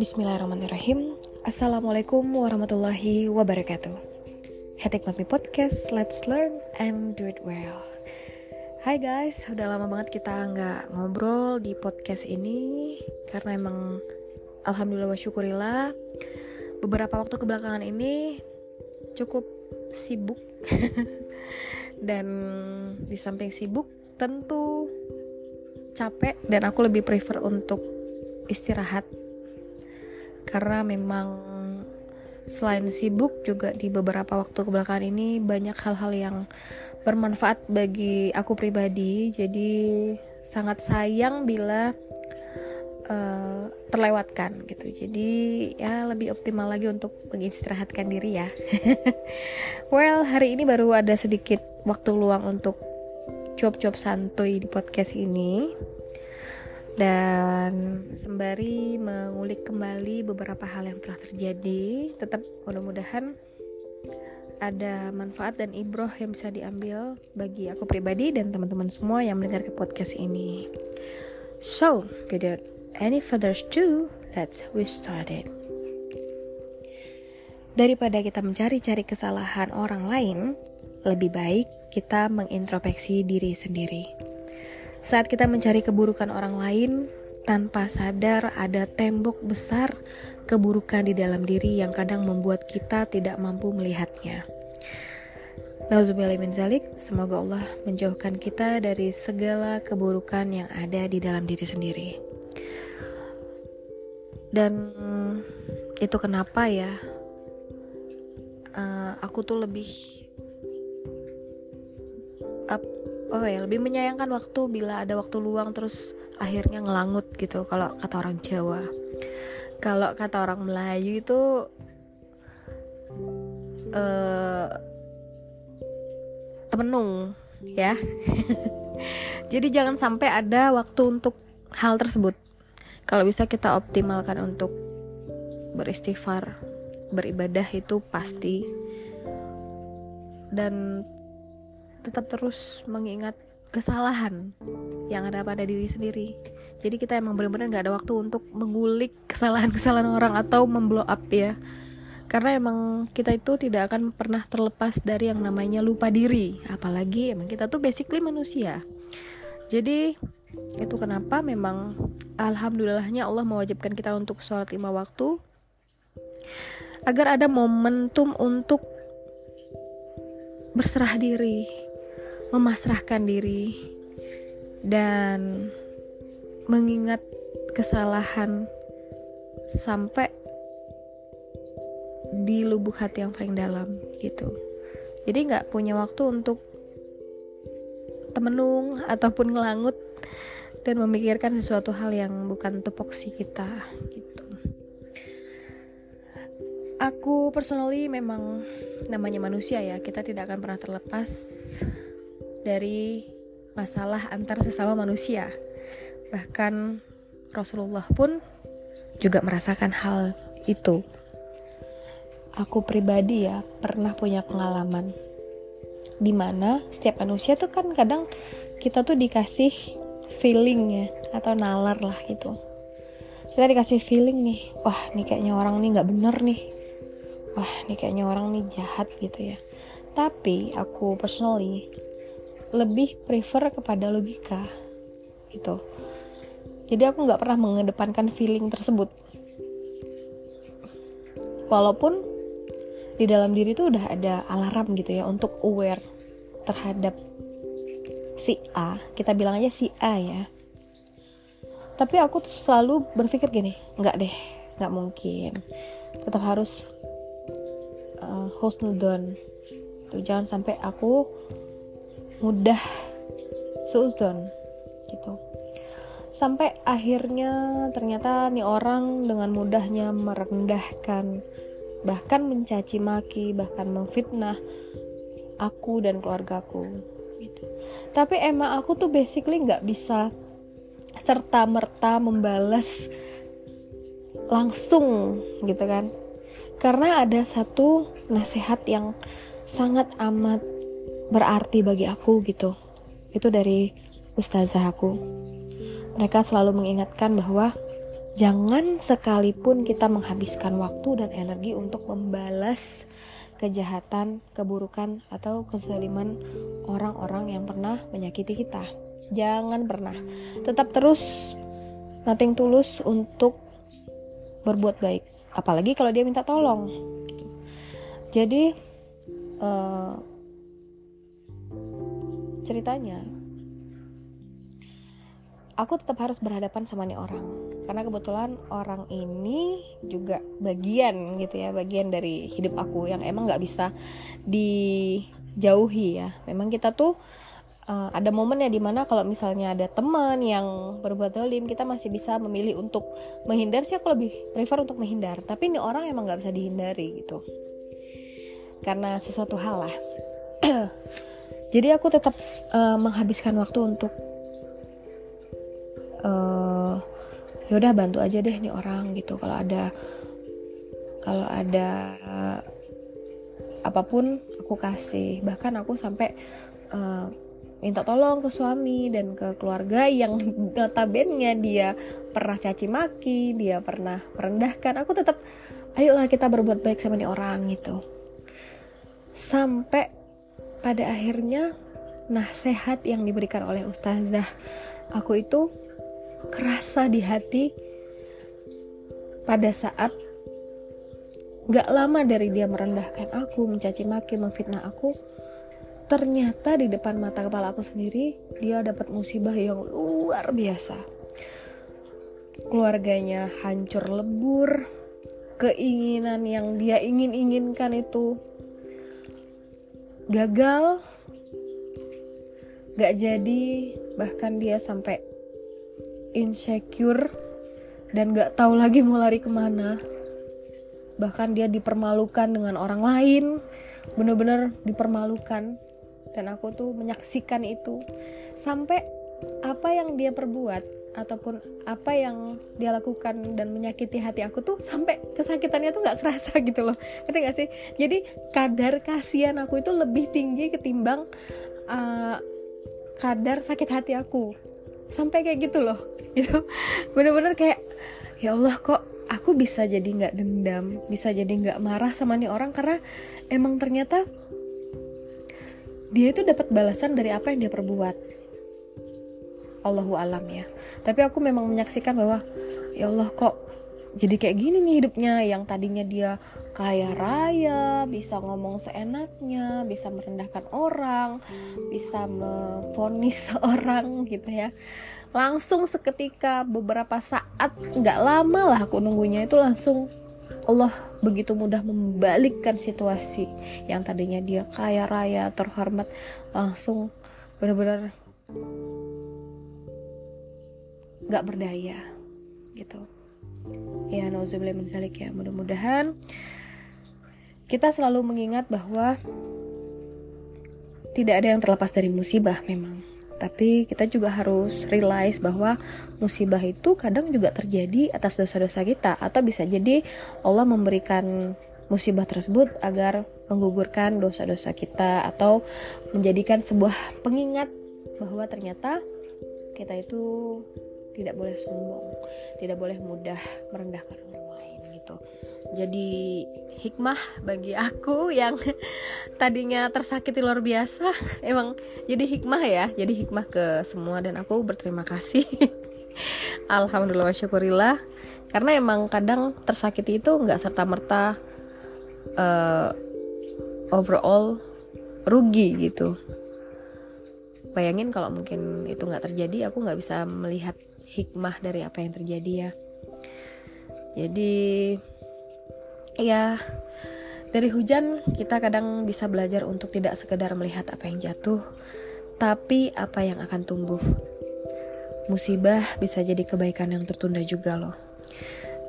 Bismillahirrahmanirrahim. Assalamualaikum warahmatullahi wabarakatuh. Hetik Mami Podcast Let's learn and do it well. Hai guys, udah lama banget kita nggak ngobrol di podcast ini Karena emang Alhamdulillah wa syukurillah Beberapa waktu kebelakangan ini Cukup sibuk. Dan di samping sibuk tentu capek Dan aku lebih prefer untuk istirahat. Karena memang selain sibuk juga di beberapa waktu kebelakangan ini banyak hal-hal yang bermanfaat bagi aku pribadi. Jadi sangat sayang bila uh, terlewatkan gitu. Jadi ya lebih optimal lagi untuk mengistirahatkan diri ya. Well hari ini baru ada sedikit waktu luang untuk cuap-cuap santuy di podcast ini. Dan sembari mengulik kembali beberapa hal yang telah terjadi tetap mudah-mudahan ada manfaat dan ibroh yang bisa diambil bagi aku pribadi dan teman-teman semua yang mendengarkan podcast ini. So without any further ado let's we started. Daripada kita mencari-cari kesalahan orang lain lebih baik kita mengintrospeksi diri sendiri saat kita mencari keburukan orang lain, tanpa sadar ada tembok besar keburukan di dalam diri yang kadang membuat kita tidak mampu melihatnya. Nauzubillahimin zalik, semoga Allah menjauhkan kita dari segala keburukan yang ada di dalam diri sendiri. Dan itu kenapa ya? Uh, aku tuh lebih up, oh ya lebih menyayangkan waktu bila ada waktu luang terus akhirnya ngelangut gitu kalau kata orang Jawa. Kalau kata orang Melayu itu uh, temenung ya. Jadi jangan sampai ada waktu untuk hal tersebut. Kalau bisa kita optimalkan untuk beristighfar beribadah itu pasti. Dan tetap terus mengingat kesalahan yang ada pada diri sendiri. Jadi kita emang benar-benar nggak ada waktu untuk mengulik kesalahan-kesalahan orang atau memblow up ya. Karena emang kita itu tidak akan pernah terlepas dari yang namanya lupa diri. Apalagi emang kita tuh basically manusia. Jadi itu kenapa memang alhamdulillahnya Allah mewajibkan kita untuk sholat lima waktu agar ada momentum untuk berserah diri memasrahkan diri dan mengingat kesalahan sampai di lubuk hati yang paling dalam gitu. Jadi nggak punya waktu untuk temenung ataupun ngelangut dan memikirkan sesuatu hal yang bukan tupoksi kita gitu. Aku personally memang namanya manusia ya kita tidak akan pernah terlepas dari masalah antar sesama manusia. Bahkan Rasulullah pun juga merasakan hal itu. Aku pribadi ya pernah punya pengalaman di mana setiap manusia tuh kan kadang kita tuh dikasih feeling ya atau nalar lah gitu kita dikasih feeling nih wah nih kayaknya orang nih nggak bener nih wah nih kayaknya orang nih jahat gitu ya tapi aku personally lebih prefer kepada logika gitu. Jadi aku nggak pernah mengedepankan feeling tersebut. Walaupun di dalam diri itu udah ada alarm gitu ya untuk aware terhadap si A. Kita bilang aja si A ya. Tapi aku tuh selalu berpikir gini nggak deh nggak mungkin. Tetap harus uh, husnudon. Tuh jangan sampai aku mudah seuzon gitu. Sampai akhirnya ternyata nih orang dengan mudahnya merendahkan bahkan mencaci maki bahkan memfitnah aku dan keluargaku gitu. Tapi emang aku tuh basically nggak bisa serta merta membalas langsung gitu kan. Karena ada satu nasihat yang sangat amat berarti bagi aku gitu itu dari ustazah aku. Mereka selalu mengingatkan bahwa jangan sekalipun kita menghabiskan waktu dan energi untuk membalas kejahatan, keburukan, atau kezaliman orang-orang yang pernah menyakiti kita. Jangan pernah. Tetap terus nothing tulus untuk berbuat baik. Apalagi kalau dia minta tolong. Jadi uh, ceritanya. Aku tetap harus berhadapan sama nih orang. Karena kebetulan orang ini juga bagian gitu ya bagian dari hidup aku yang emang nggak bisa dijauhi ya. Memang kita tuh uh, ada momen ya di mana kalau misalnya ada teman yang berbuat dolim kita masih bisa memilih untuk menghindar. Sih aku lebih prefer untuk menghindar. Tapi ini orang emang nggak bisa dihindari gitu. Karena sesuatu hal lah jadi aku tetap uh, menghabiskan waktu untuk uh, yaudah bantu aja deh nih orang gitu. Kalau ada kalau ada uh, apa pun aku kasih. Bahkan aku sampai uh, minta tolong ke suami dan ke keluarga yang notabene dia pernah caci maki dia pernah merendahkan. Aku tetap ayolah kita berbuat baik sama nih orang gitu. Sampai pada akhirnya sehat yang diberikan oleh ustazah aku itu kerasa di hati pada saat gak lama dari dia merendahkan aku, mencaci maki, memfitnah aku, ternyata di depan mata kepala aku sendiri dia dapat musibah yang luar biasa. Keluarganya hancur lebur, keinginan yang dia ingin-inginkan itu gagal, gak jadi, bahkan dia sampai insecure dan gak tahu lagi mau lari ke mana. Bahkan dia dipermalukan dengan orang lain bener-bener dipermalukan. Dan aku tuh menyaksikan itu. Sampai apa yang dia perbuat ataupun apa yang dia lakukan dan menyakiti hati aku tuh sampai kesakitannya tuh nggak kerasa gitu loh. Ngerti gak sih? Jadi kadar kasihan aku itu lebih tinggi ketimbang uh, kadar sakit hati aku. Sampai kayak gitu loh itu bener-bener kayak ya Allah kok aku bisa jadi nggak dendam bisa jadi nggak marah sama nih orang? Karena emang ternyata dia itu dapat balasan dari apa yang dia perbuat Allahu alam ya. Tapi aku memang menyaksikan bahwa ya Allah kok jadi kayak gini nih hidupnya yang tadinya dia kaya raya bisa ngomong seenaknya bisa merendahkan orang bisa memfonis orang gitu ya. Langsung seketika beberapa saat nggak lama lah aku nunggunya itu langsung Allah begitu mudah membalikkan situasi yang tadinya dia kaya raya terhormat langsung benar-benar nggak berdaya gitu. Ya nauzubillah min ya. Mudah-mudahan kita selalu mengingat bahwa tidak ada yang terlepas dari musibah memang. Tapi kita juga harus realize bahwa musibah itu kadang juga terjadi atas dosa-dosa kita. Atau bisa jadi Allah memberikan musibah tersebut agar menggugurkan dosa-dosa kita atau menjadikan sebuah pengingat bahwa ternyata kita itu tidak boleh sombong, tidak boleh mudah merendahkan orang lain gitu. Jadi hikmah bagi aku yang tadinya tersakiti luar biasa, emang jadi hikmah ya, jadi hikmah ke semua dan aku berterima kasih. Alhamdulillah syukurillah karena emang kadang tersakiti itu nggak serta merta uh, overall rugi gitu bayangin kalau mungkin itu nggak terjadi aku nggak bisa melihat hikmah dari apa yang terjadi ya. Jadi ya dari hujan kita kadang bisa belajar untuk tidak sekedar melihat apa yang jatuh tapi apa yang akan tumbuh. Musibah bisa jadi kebaikan yang tertunda juga loh.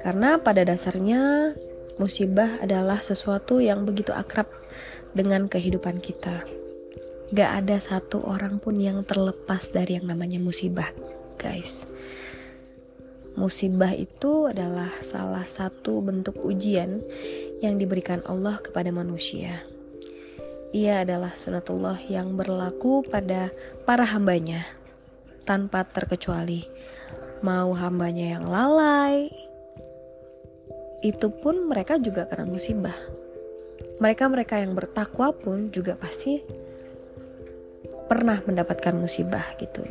Karena pada dasarnya musibah adalah sesuatu yang begitu akrab dengan kehidupan kita. Gak ada satu orang pun yang terlepas dari yang namanya musibah guys. Musibah itu adalah salah satu bentuk ujian yang diberikan Allah kepada manusia. Ia adalah sunatullah yang berlaku pada para hambanya. tanpa terkecuali. Mau hambanya yang lalai, itu pun mereka juga kena musibah. Mereka-mereka yang bertakwa pun juga pasti pernah mendapatkan musibah gitu.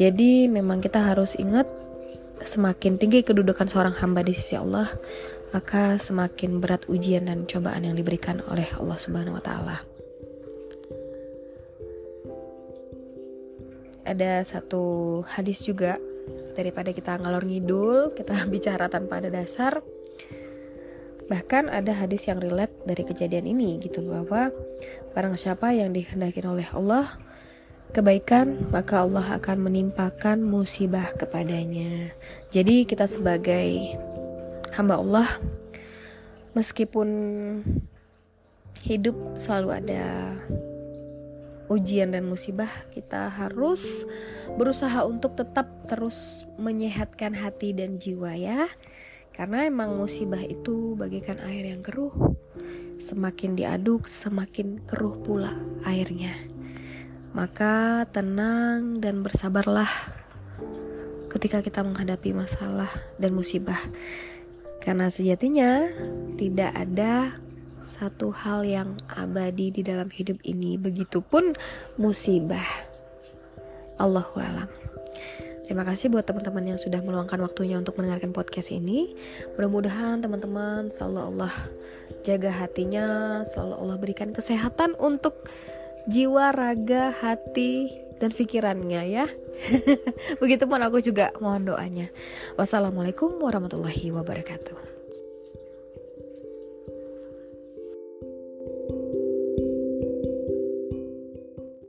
Jadi memang kita harus ingat semakin tinggi kedudukan seorang hamba di sisi Allah, maka semakin berat ujian dan cobaan yang diberikan oleh Allah Subhanahu wa taala. Ada satu hadis juga daripada kita ngalor ngidul, kita bicara tanpa ada dasar. Bahkan ada hadis yang relate dari kejadian ini gitu bahwa barang siapa yang dikehendaki oleh Allah kebaikan, maka Allah akan menimpakan musibah kepadanya. Jadi kita sebagai hamba Allah meskipun hidup selalu ada ujian dan musibah, kita harus berusaha untuk tetap terus menyehatkan hati dan jiwa ya. Karena emang musibah itu bagaikan air yang keruh. Semakin diaduk, semakin keruh pula airnya. Maka tenang dan bersabarlah ketika kita menghadapi masalah dan musibah. Karena sejatinya tidak ada satu hal yang abadi di dalam hidup ini, begitupun musibah. Allahu alam. Terima kasih buat teman-teman yang sudah meluangkan waktunya untuk mendengarkan podcast ini. Mudah-mudahan teman-teman selalu Allah jaga hatinya, selalu Allah berikan kesehatan untuk jiwa, raga, hati, dan pikirannya ya. Begitupun aku juga mohon doanya. Wassalamualaikum warahmatullahi wabarakatuh.